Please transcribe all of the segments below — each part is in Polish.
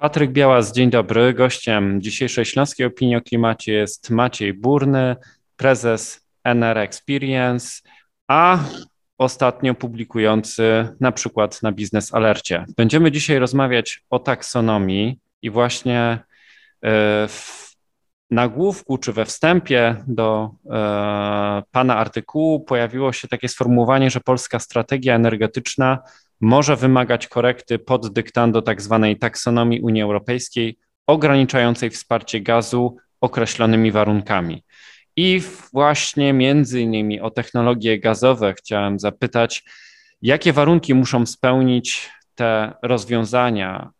Patryk Białas, dzień dobry. Gościem dzisiejszej Śląskiej Opinii o Klimacie jest Maciej Burny, prezes NR Experience, a ostatnio publikujący na przykład na Biznes Alercie. Będziemy dzisiaj rozmawiać o taksonomii i właśnie e, w nagłówku czy we wstępie do e, pana artykułu pojawiło się takie sformułowanie, że polska strategia energetyczna może wymagać korekty pod dyktando tzw. Tak taksonomii Unii Europejskiej ograniczającej wsparcie gazu określonymi warunkami. I właśnie między innymi o technologie gazowe chciałem zapytać, jakie warunki muszą spełnić te rozwiązania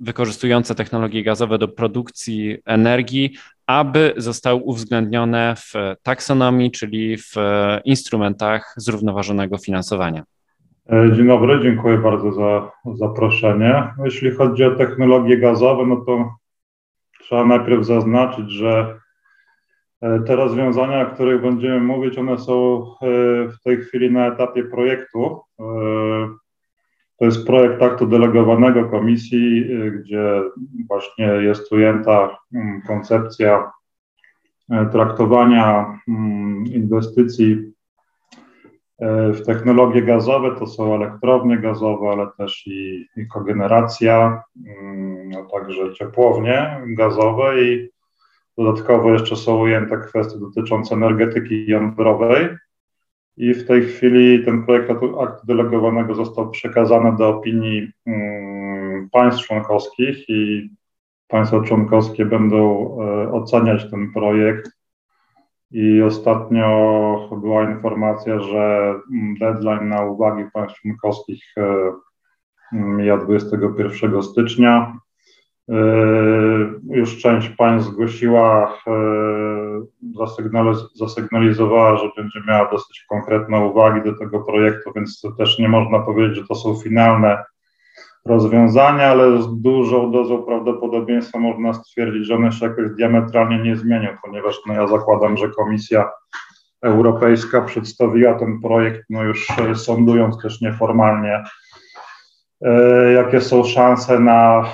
wykorzystujące technologie gazowe do produkcji energii, aby zostały uwzględnione w taksonomii, czyli w instrumentach zrównoważonego finansowania. E, dzień dobry, dziękuję bardzo za zaproszenie. Jeśli chodzi o technologie gazowe, no to trzeba najpierw zaznaczyć, że e, te rozwiązania, o których będziemy mówić, one są e, w tej chwili na etapie projektu. To jest projekt aktu delegowanego komisji, gdzie właśnie jest ujęta mm, koncepcja traktowania mm, inwestycji w technologie gazowe to są elektrownie gazowe, ale też i, i kogeneracja, mm, a także ciepłownie gazowe i dodatkowo jeszcze są ujęte kwestie dotyczące energetyki jądrowej. I w tej chwili ten projekt aktu delegowanego został przekazany do opinii mm, państw członkowskich i państwa członkowskie będą e, oceniać ten projekt i ostatnio była informacja, że deadline na uwagi państw członkowskich e, mija 21 stycznia. E, już część państw zgłosiła, e, zasygnalizowała, że będzie miała dosyć konkretne uwagi do tego projektu, więc też nie można powiedzieć, że to są finalne rozwiązania, ale z dużą dozą prawdopodobieństwa można stwierdzić, że one się jakoś diametralnie nie zmienią, ponieważ no ja zakładam, że Komisja Europejska przedstawiła ten projekt, no już sądując też nieformalnie, e, jakie są szanse na,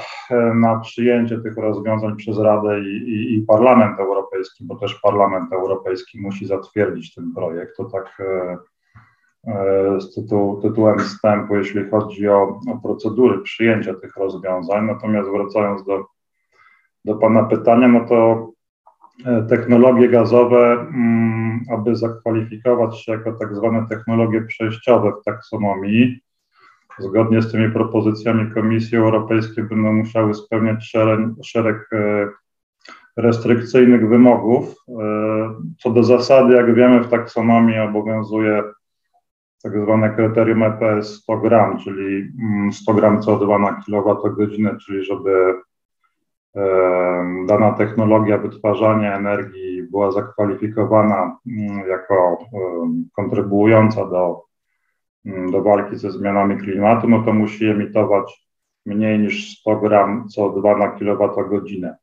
na przyjęcie tych rozwiązań przez Radę i, i, i Parlament Europejski, bo też Parlament Europejski musi zatwierdzić ten projekt. To tak e, E, z tytułu, tytułem wstępu, jeśli chodzi o, o procedury przyjęcia tych rozwiązań. Natomiast wracając do, do Pana pytania, no to e, technologie gazowe, mm, aby zakwalifikować się jako tak zwane technologie przejściowe w taksonomii, zgodnie z tymi propozycjami Komisji Europejskiej będą musiały spełniać szereg, szereg e, restrykcyjnych wymogów. Co do zasady, jak wiemy, w taksonomii obowiązuje tak zwane kryterium EPS 100 gram, czyli 100 mm, gram CO2 na kWh, czyli żeby dana technologia wytwarzania energii była zakwalifikowana mm, jako kontrybuująca do, mm, do walki ze zmianami klimatu, no to musi emitować mniej niż 100 gram CO2 na kWh.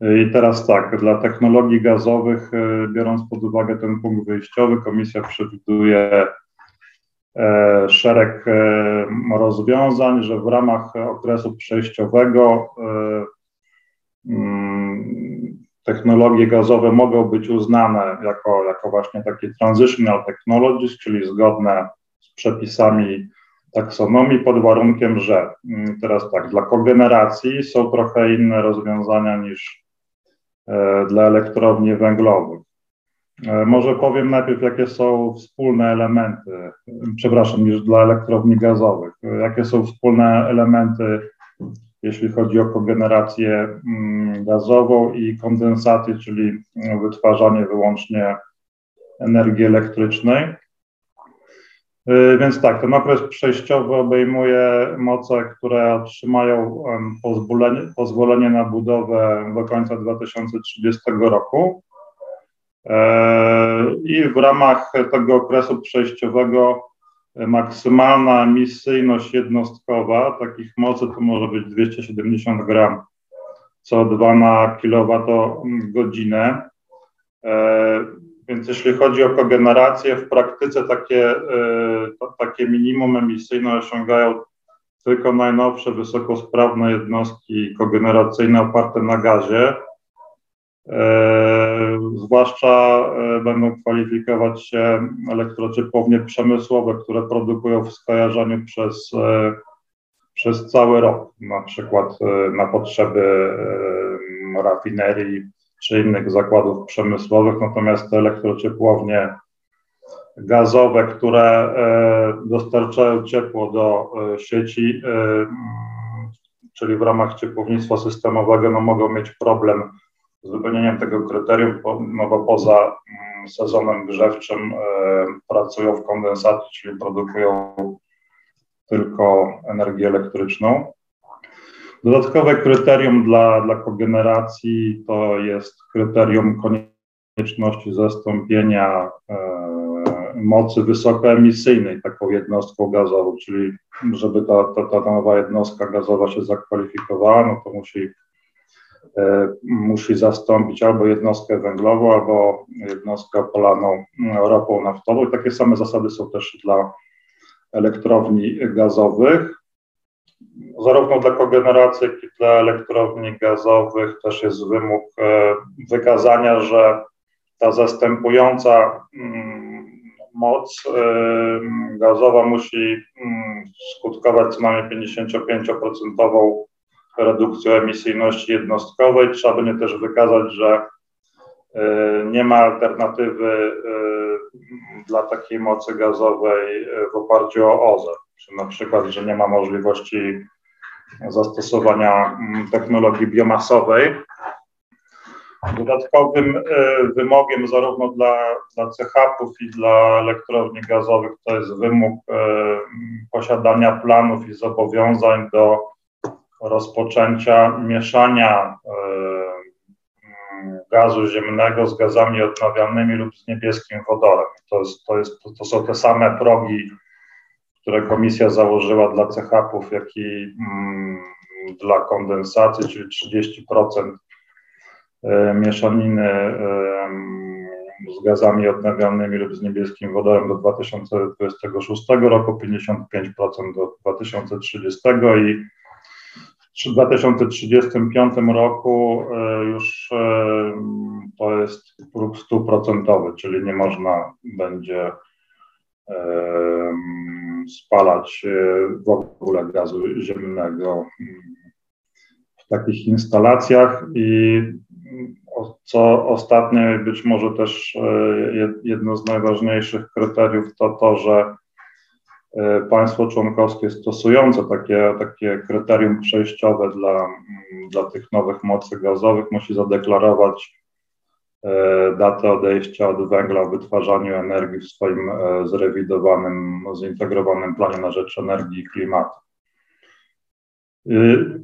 I teraz tak, dla technologii gazowych, e, biorąc pod uwagę ten punkt wyjściowy, komisja przewiduje szereg e, rozwiązań, że w ramach okresu przejściowego e, mm, technologie gazowe mogą być uznane jako, jako właśnie takie transitional technologies, czyli zgodne z przepisami taksonomii pod warunkiem, że mm, teraz tak, dla kogeneracji są trochę inne rozwiązania niż dla elektrowni węglowych. E, może powiem najpierw, jakie są wspólne elementy, przepraszam, niż dla elektrowni gazowych. E, jakie są wspólne elementy, jeśli chodzi o kogenerację mm, gazową i kondensaty, czyli wytwarzanie wyłącznie energii elektrycznej. E, więc tak, ten okres przejściowy obejmuje moce, które otrzymają pozwolenie, pozwolenie na budowę do końca 2030 roku I w ramach tego okresu przejściowego maksymalna emisyjność jednostkowa takich mocy to może być 270 gram CO2 na kilowatogodzinę. E, więc jeśli chodzi o kogenerację, w praktyce takie, e, takie minimum emisyjne osiągają tylko najnowsze wysokosprawne jednostki kogeneracyjne oparte na gazie, e, zwłaszcza e, będą kwalifikować się elektrociepłownie przemysłowe, które produkują w skojarzeniu przez, e, przez cały rok, na przykład na potrzeby rafinerii czy innych zakładów przemysłowych, natomiast te elektrociepłownie gazowe, które e, dostarczają ciepło do e, sieci, e, czyli w ramach ciepłownictwa systemowego, no mogą mieć problem z wypełnieniem tego kryterium, no bo poza mm, sezonem grzewczym pracują w kondensacie, czyli produkują tylko energię elektryczną. Dodatkowe kryterium dla, dla kogeneracji to jest kryterium konieczności zastąpienia mocy wysokoemisyjnej taką jednostką gazową, czyli żeby ta, ta, ta nowa jednostka gazowa się zakwalifikowała, no to musi, e, musi zastąpić albo jednostkę węglową, albo jednostkę polaną ropą naftową. Takie same zasady są też dla elektrowni gazowych. Zarówno dla kogeneracji, jak i dla elektrowni gazowych też jest wymóg e, wykazania, że ta zastępująca mm, moc gazowa musi mm, skutkować co najmniej 55% redukcją emisyjności jednostkowej. Trzeba będzie też wykazać, że e, nie ma alternatywy e, dla takiej mocy gazowej w oparciu o OZE, czy na przykład, że nie ma możliwości zastosowania mm, technologii biomasowej, Dodatkowym e, wymogiem zarówno dla, dla CHP-ów i dla elektrowni gazowych to jest wymóg e, posiadania planów i zobowiązań do rozpoczęcia mieszania e, gazu ziemnego z gazami odnawialnymi lub z niebieskim wodorem. To, jest, to, jest, to są te same progi, które komisja założyła dla CHP-ów, jak i mm, dla kondensacji, czyli 30% E, mieszaniny e, z gazami odnawialnymi lub z niebieskim wodorem do 2026 roku, 55% do 2030 i w 2035 roku e, już to jest próg stuprocentowy, czyli nie można będzie spalać w ogóle gazu ziemnego w takich instalacjach. I co ostatnio być może też e, jedno z najważniejszych kryteriów to to, że e, państwo członkowskie stosujące takie, takie kryterium przejściowe dla, dla tych nowych mocy gazowych musi zadeklarować e, datę odejścia od węgla w wytwarzaniu energii w swoim zrewidowanym, zintegrowanym planie na rzecz energii i klimatu.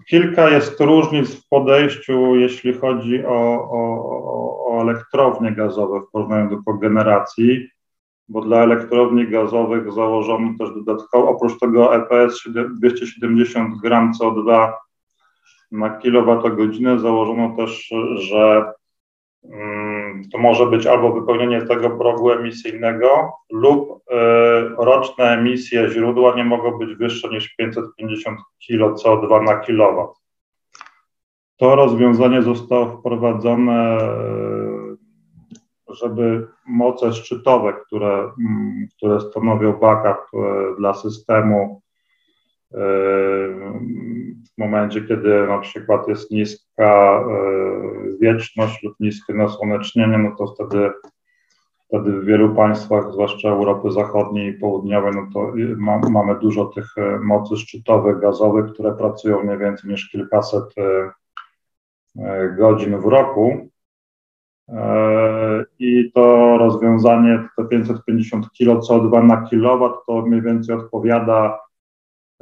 Kilka jest różnic w podejściu, jeśli chodzi o, o, o elektrownie gazowe w porównaniu do kogeneracji, bo dla elektrowni gazowych założono też dodatkowo, oprócz tego EPS 270 gram CO2 na kilowatogodzinę, założono też, że Mm, to może być albo wypełnienie tego progu emisyjnego lub e, roczne emisje źródła nie mogą być wyższe niż 550 kg CO2 na kilowatt. To rozwiązanie zostało wprowadzone, żeby moce szczytowe, które, mm, które stanowią backup e, dla systemu, w momencie, kiedy na przykład jest niska wieczność lub niskie nasłonecznienie, no to wtedy, wtedy w wielu państwach, zwłaszcza Europy Zachodniej i Południowej, no to ma, mamy dużo tych e, mocy szczytowych, gazowych, które pracują mniej więcej niż kilkaset e, e, godzin w roku. I to rozwiązanie, te 550 kg CO2 na kilowatt, to mniej więcej odpowiada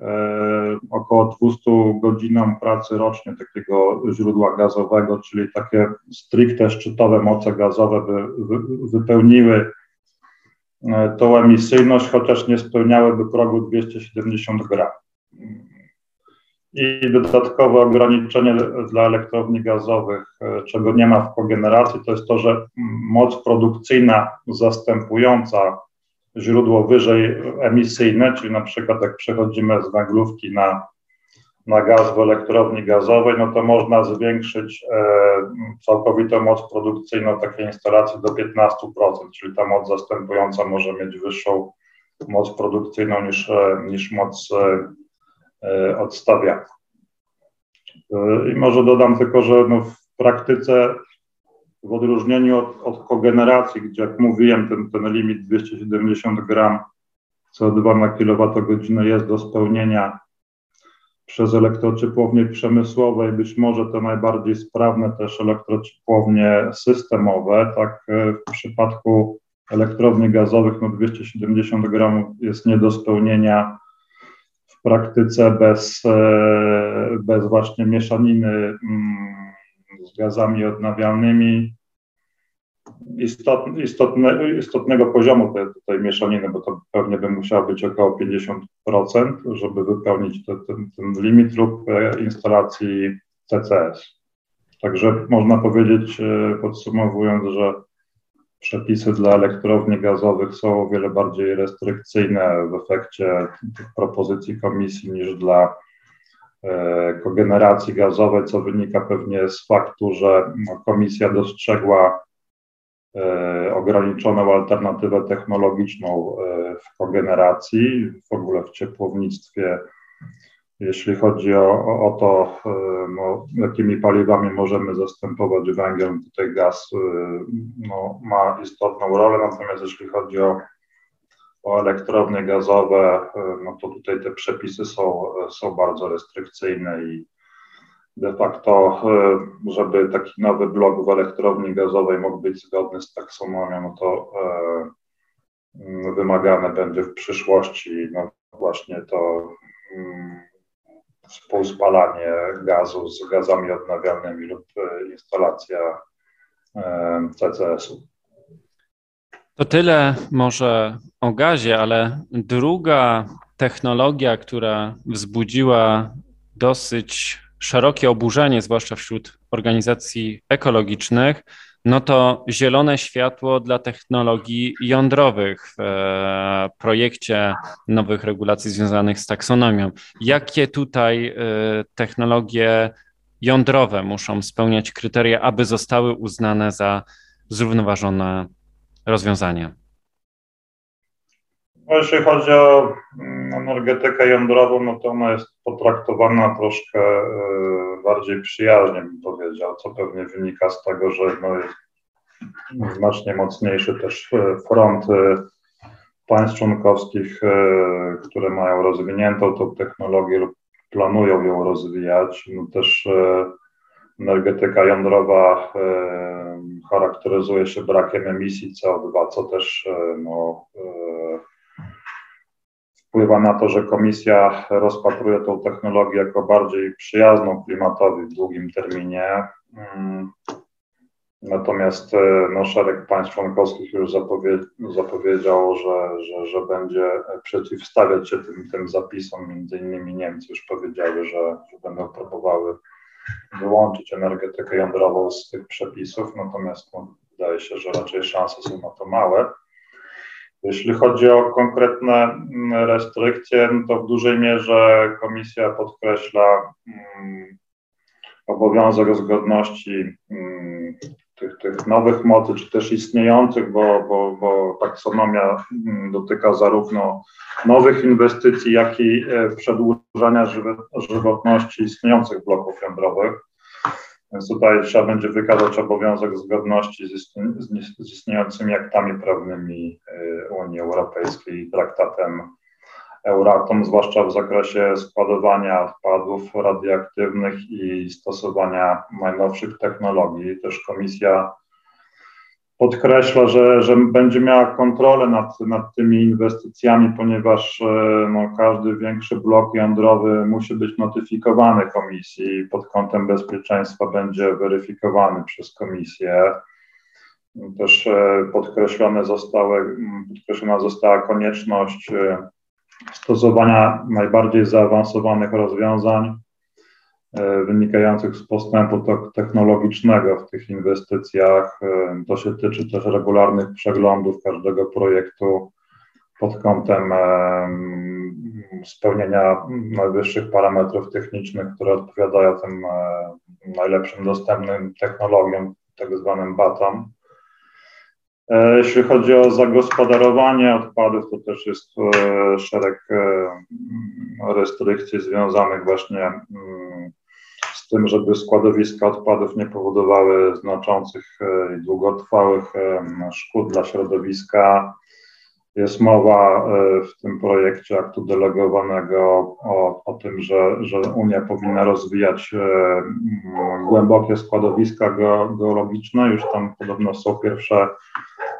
E, około 200 godzinom pracy rocznie takiego źródła gazowego, czyli takie stricte szczytowe moce gazowe by, wypełniły e, tą emisyjność, chociaż nie spełniałyby progu 270 gram. I dodatkowe ograniczenie dla elektrowni gazowych, e, czego nie ma w kogeneracji, to jest to, że moc produkcyjna zastępująca źródło wyżej emisyjne, czyli na przykład jak przechodzimy z węglówki na, na gaz w elektrowni gazowej, no to można zwiększyć e, całkowitą moc produkcyjną takiej instalacji do 15%, czyli ta moc zastępująca może mieć wyższą moc produkcyjną niż, e, niż moc e, e odstawiana. E, I może dodam tylko, że no w praktyce w odróżnieniu od, od kogeneracji, gdzie jak mówiłem, ten, ten limit 270 gram CO2 na kWh jest do spełnienia przez elektrociepłownie przemysłowe i być może te najbardziej sprawne też elektrociepłownie systemowe. Tak e, w przypadku elektrowni gazowych no 270 gramów jest nie do spełnienia w praktyce bez, e, bez właśnie mieszaniny mm, z gazami odnawialnymi istotne, istotne, istotnego poziomu tej, tej mieszaniny, bo to pewnie by musiało być około 50%, żeby wypełnić te, ten, ten limit lub e, instalacji CCS. Także można powiedzieć, e, podsumowując, że przepisy dla elektrowni gazowych są o wiele bardziej restrykcyjne w efekcie tych propozycji komisji niż dla E, kogeneracji gazowej, co wynika pewnie z faktu, że komisja dostrzegła e, ograniczoną alternatywę technologiczną e, w kogeneracji, w ogóle w ciepłownictwie, jeśli chodzi o, o, to, no, jakimi paliwami możemy zastępować węgiel, tutaj gaz no, ma istotną rolę, natomiast jeśli chodzi o o elektrownie gazowe, no to tutaj te przepisy są, są bardzo restrykcyjne i de facto, żeby taki nowy blok w elektrowni gazowej mógł być zgodny z taksonomią, no to wymagane będzie w przyszłości no właśnie to współspalanie gazu z gazami odnawialnymi lub instalacja CCS-u. To tyle może o gazie, ale druga technologia, która wzbudziła dosyć szerokie oburzenie, zwłaszcza wśród organizacji ekologicznych, no to zielone światło dla technologii jądrowych w e, projekcie nowych regulacji związanych z taksonomią. Jakie tutaj e, technologie jądrowe muszą spełniać kryteria, aby zostały uznane za zrównoważone rozwiązania? No, jeśli chodzi o mm, energetykę jądrową, no to ona jest potraktowana troszkę e, bardziej przyjaźnie, bym powiedział, co pewnie wynika z tego, że no jest znacznie mocniejszy też e, front e, państw członkowskich, które mają rozwiniętą tą technologię lub planują ją rozwijać. No też energetyka jądrowa charakteryzuje się brakiem emisji CO2, co też no, wpływa na to, że komisja rozpatruje tą technologię jako bardziej przyjazną klimatowi w długim terminie. Mm. Natomiast e, no, szereg państw członkowskich już zapowie, zapowiedział, że, że, że będzie przeciwstawiać się tym, tym zapisom. Między innymi Niemcy już powiedziały, że, że będą próbowały wyłączyć energetykę jądrową z tych przepisów, natomiast no, wydaje się, że raczej szanse są na to małe. Jeśli chodzi o konkretne mm, restrykcje, no to w dużej mierze komisja podkreśla mm, obowiązek zgodności mm, tych, tych nowych mocy, czy też istniejących, bo, bo, bo taksonomia dotyka zarówno nowych inwestycji, jak i e, przedłużania żywotności istniejących bloków jądrowych. Więc tutaj trzeba będzie wykazać obowiązek zgodności z, istniejącymi aktami prawnymi e, Unii Europejskiej i traktatem Euratom, zwłaszcza w zakresie składowania odpadów radioaktywnych i stosowania najnowszych technologii. Też Komisja podkreśla, że, że będzie miała kontrolę nad, nad tymi inwestycjami, ponieważ e, no, każdy większy blok jądrowy musi być notyfikowany komisji i pod kątem bezpieczeństwa będzie weryfikowany przez komisję. Też e, podkreślone zostały, podkreślona została konieczność e, stosowania najbardziej zaawansowanych rozwiązań wynikających z postępu technologicznego w tych inwestycjach. E, to się tyczy też regularnych przeglądów każdego projektu pod kątem spełnienia najwyższych parametrów technicznych, które odpowiadają tym najlepszym dostępnym technologiom, tak zwanym BATom. E, jeśli chodzi o zagospodarowanie odpadów, to też jest e, szereg e, restrykcji związanych właśnie tym, żeby składowiska odpadów nie powodowały znaczących i długotrwałych szkód dla środowiska. Jest mowa w tym projekcie aktu delegowanego o, o tym, że, że Unia powinna rozwijać głębokie składowiska geologiczne. Już tam podobno są pierwsze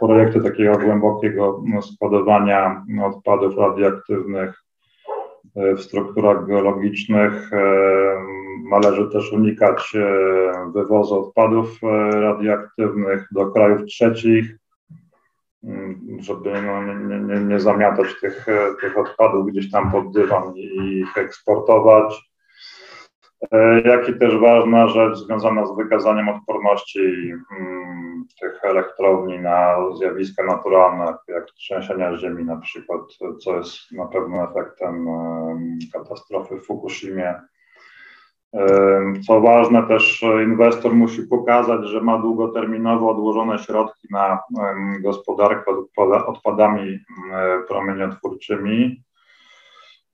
projekty takiego głębokiego składowania odpadów radioaktywnych e, w strukturach geologicznych. E, należy też unikać e, wywozu odpadów radioaktywnych do krajów trzecich, mm, żeby no, nie, nie, nie, zamiatać tych, tych odpadów gdzieś tam pod dywan i ich eksportować. E, jak i też ważna rzecz związana z wykazaniem odporności mm, tych elektrowni na zjawiska naturalne, jak trzęsienia ziemi na przykład, co jest na pewno efektem katastrofy w Fukushimie. Co ważne, też inwestor musi pokazać, że ma długoterminowo odłożone środki na gospodarkę odpadami promieniotwórczymi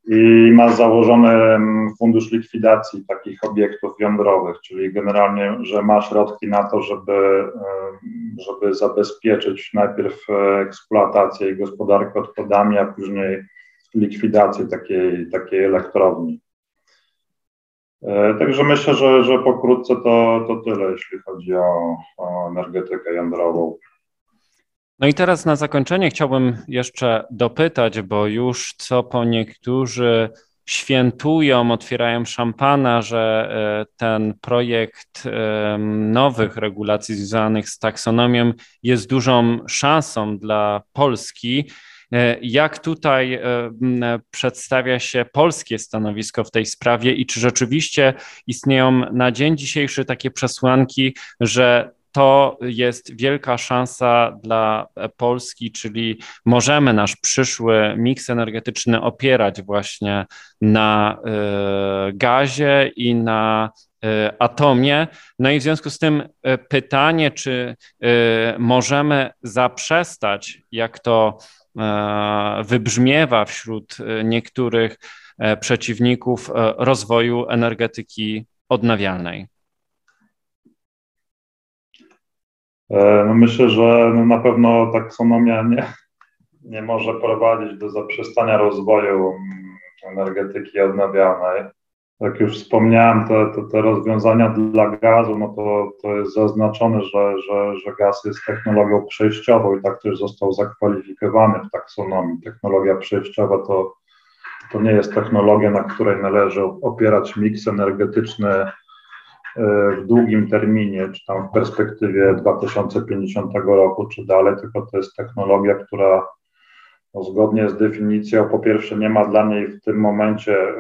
i ma założony fundusz likwidacji takich obiektów jądrowych, czyli generalnie, że ma środki na to, żeby, żeby zabezpieczyć najpierw e, eksploatację i gospodarkę odpadami, a później likwidację takiej, takiej elektrowni. E, także myślę, że, że pokrótce to, to tyle, jeśli chodzi o, o energetykę jądrową. No i teraz na zakończenie chciałbym jeszcze dopytać, bo już co po niektórzy świętują, otwierają szampana, że e, ten projekt nowych regulacji związanych z taksonomią jest dużą szansą dla Polski. E, jak tutaj e, przedstawia się polskie stanowisko w tej sprawie i czy rzeczywiście istnieją na dzień dzisiejszy takie przesłanki, że to jest wielka szansa dla Polski, czyli możemy nasz przyszły miks energetyczny opierać właśnie na e, gazie i na e, atomie. No i w związku z tym e, pytanie, czy możemy zaprzestać, jak to wybrzmiewa wśród niektórych przeciwników rozwoju energetyki odnawialnej. E, no myślę, że no na pewno taksonomia nie, nie może prowadzić do zaprzestania rozwoju mm, energetyki odnawialnej. Jak już wspomniałem, te, te, te rozwiązania dla gazu, no to, to jest zaznaczone, że, że, że gaz jest technologią przejściową i tak też został zakwalifikowany w taksonomii. Technologia przejściowa to, to nie jest technologia, na której należy opierać miks energetyczny w długim terminie, czy tam w perspektywie 2050 roku, czy dalej, tylko to jest technologia, która no, zgodnie z definicją, po pierwsze, nie ma dla niej w tym momencie e,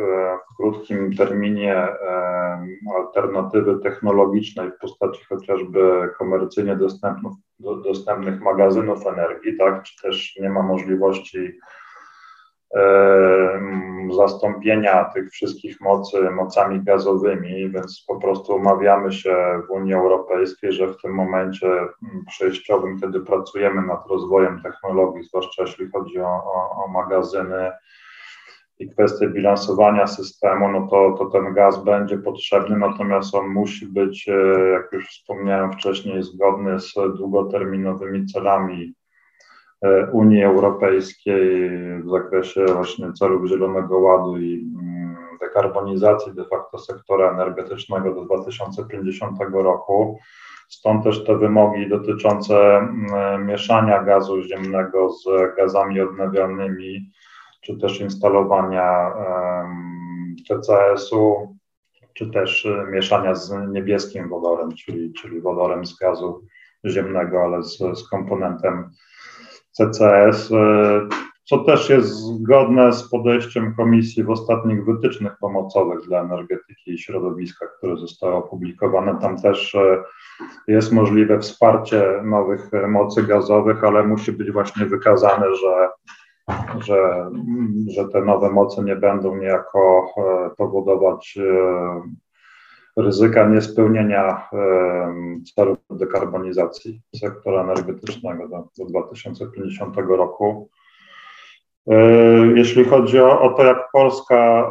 w krótkim terminie e, alternatywy technologicznej w postaci chociażby komercyjnie dostępnych, dostępnych magazynów energii, tak, czy też nie ma możliwości zastąpienia tych wszystkich mocy mocami gazowymi, więc po prostu umawiamy się w Unii Europejskiej, że w tym momencie przejściowym, kiedy pracujemy nad rozwojem technologii, zwłaszcza jeśli chodzi o, o, o magazyny i kwestie bilansowania systemu, no to, to ten gaz będzie potrzebny, natomiast on musi być, e, jak już wspomniałem wcześniej, zgodny z długoterminowymi celami Unii Europejskiej w zakresie właśnie celów Zielonego Ładu i mm, dekarbonizacji de facto sektora energetycznego do 2050 roku. Stąd też te wymogi dotyczące mm, mieszania gazu ziemnego z gazami odnawialnymi, czy też instalowania CCS-u, czy też mieszania z niebieskim wodorem, czyli, czyli wodorem z gazu ziemnego, ale z, z komponentem CCS, e, co też jest zgodne z podejściem Komisji w ostatnich wytycznych pomocowych dla energetyki i środowiska, które zostały opublikowane. Tam też e, jest możliwe wsparcie nowych mocy gazowych, ale musi być właśnie wykazane, że że, że te nowe moce nie będą niejako powodować ryzyka niespełnienia celów dekarbonizacji sektora energetycznego do, do 2050 roku. Jeśli chodzi o, o to, jak Polska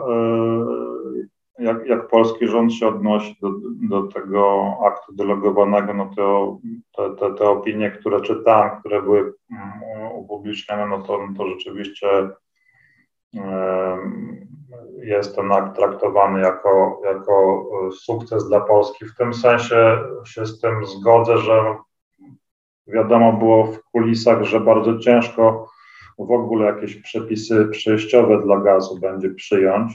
jak, jak polski rząd się odnosi do, do tego aktu delegowanego, no to te, te, te opinie, które czytałem, które były mm, upublicznione, no to, no to rzeczywiście jest ten akt traktowany jako, jako sukces dla Polski. W tym sensie się z tym zgodzę, że wiadomo było w kulisach, że bardzo ciężko w ogóle jakieś przepisy przejściowe dla gazu będzie przyjąć.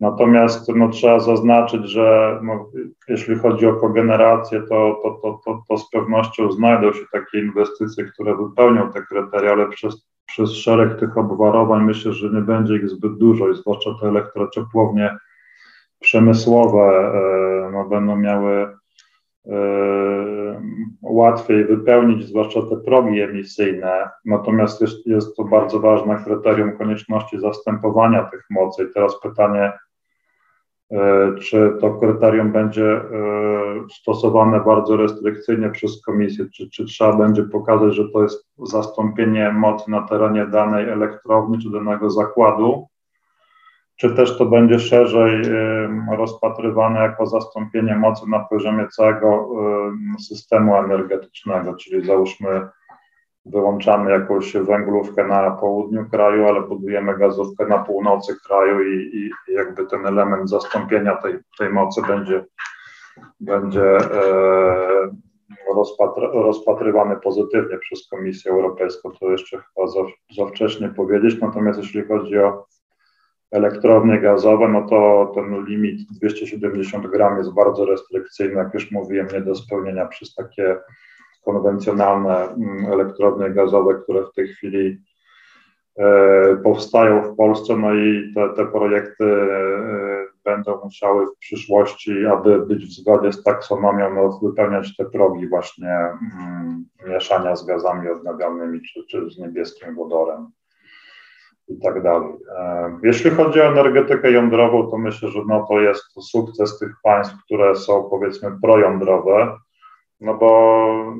Natomiast no, trzeba zaznaczyć, że no, jeśli chodzi o kogenerację, to, to, to, to z pewnością znajdą się takie inwestycje, które wypełnią te kryteria, ale przez, przez szereg tych obwarowań myślę, że nie będzie ich zbyt dużo i zwłaszcza te elektrociepłownie przemysłowe e, no, będą miały e, łatwiej wypełnić, zwłaszcza te progi emisyjne. Natomiast jest, jest to bardzo ważne kryterium konieczności zastępowania tych mocy. I teraz pytanie, czy to kryterium będzie e, stosowane bardzo restrykcyjnie przez komisję, czy, czy trzeba będzie pokazać, że to jest zastąpienie mocy na terenie danej elektrowni czy danego zakładu, czy też to będzie szerzej e, rozpatrywane jako zastąpienie mocy na poziomie całego systemu energetycznego, czyli załóżmy wyłączamy jakąś węglówkę na południu kraju, ale budujemy gazówkę na północy kraju i, i jakby ten element zastąpienia tej, tej mocy będzie, będzie e, rozpatry, rozpatrywany pozytywnie przez Komisję Europejską. To jeszcze chyba za, za wcześnie powiedzieć. Natomiast jeśli chodzi o elektrownie gazowe, no to ten limit 270 gram jest bardzo restrykcyjny, jak już mówiłem, nie do spełnienia przez takie konwencjonalne mm, elektrownie gazowe, które w tej chwili e, powstają w Polsce, no i te, te projekty e, będą musiały w przyszłości, aby być w zgodzie z taksonomią, no, wypełniać te progi właśnie mm, mieszania z gazami odnawialnymi czy, czy z niebieskim wodorem i tak dalej. E, jeśli chodzi o energetykę jądrową, to myślę, że no to jest sukces tych państw, które są powiedzmy projądrowe, no bo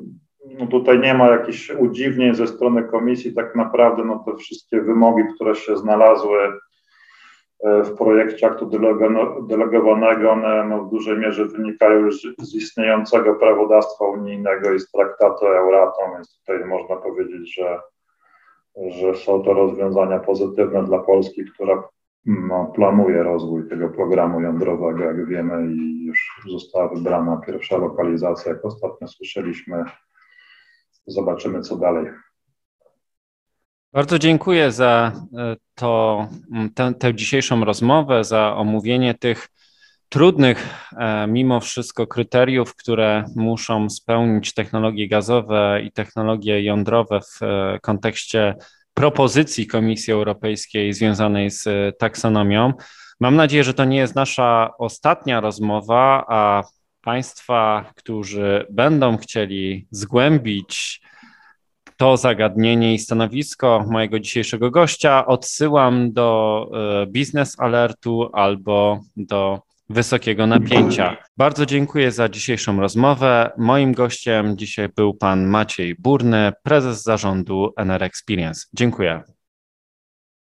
no tutaj nie ma jakichś udziwnień ze strony komisji, tak naprawdę no te wszystkie wymogi, które się znalazły e, w projekcie aktu delegowanego, one no, w dużej mierze wynikają już z istniejącego prawodawstwa unijnego i z traktatu Euratom, więc tutaj można powiedzieć, że, że są to rozwiązania pozytywne dla Polski, która no, planuje rozwój tego programu jądrowego, jak wiemy, i już została wybrana pierwsza lokalizacja, jak ostatnio słyszeliśmy. Zobaczymy, co dalej. Bardzo dziękuję za e, to, tę, tę dzisiejszą rozmowę, za omówienie tych trudnych e, mimo wszystko kryteriów, które muszą spełnić technologie gazowe i technologie jądrowe w e, kontekście propozycji Komisji Europejskiej związanej z e, taksonomią. Mam nadzieję, że to nie jest nasza ostatnia rozmowa, a Państwa, którzy będą chcieli zgłębić to zagadnienie i stanowisko mojego dzisiejszego gościa, odsyłam do e, Biznes Alertu albo do wysokiego napięcia. Bardzo dziękuję za dzisiejszą rozmowę. Moim gościem dzisiaj był pan Maciej Burny, prezes zarządu NR Experience. Dziękuję.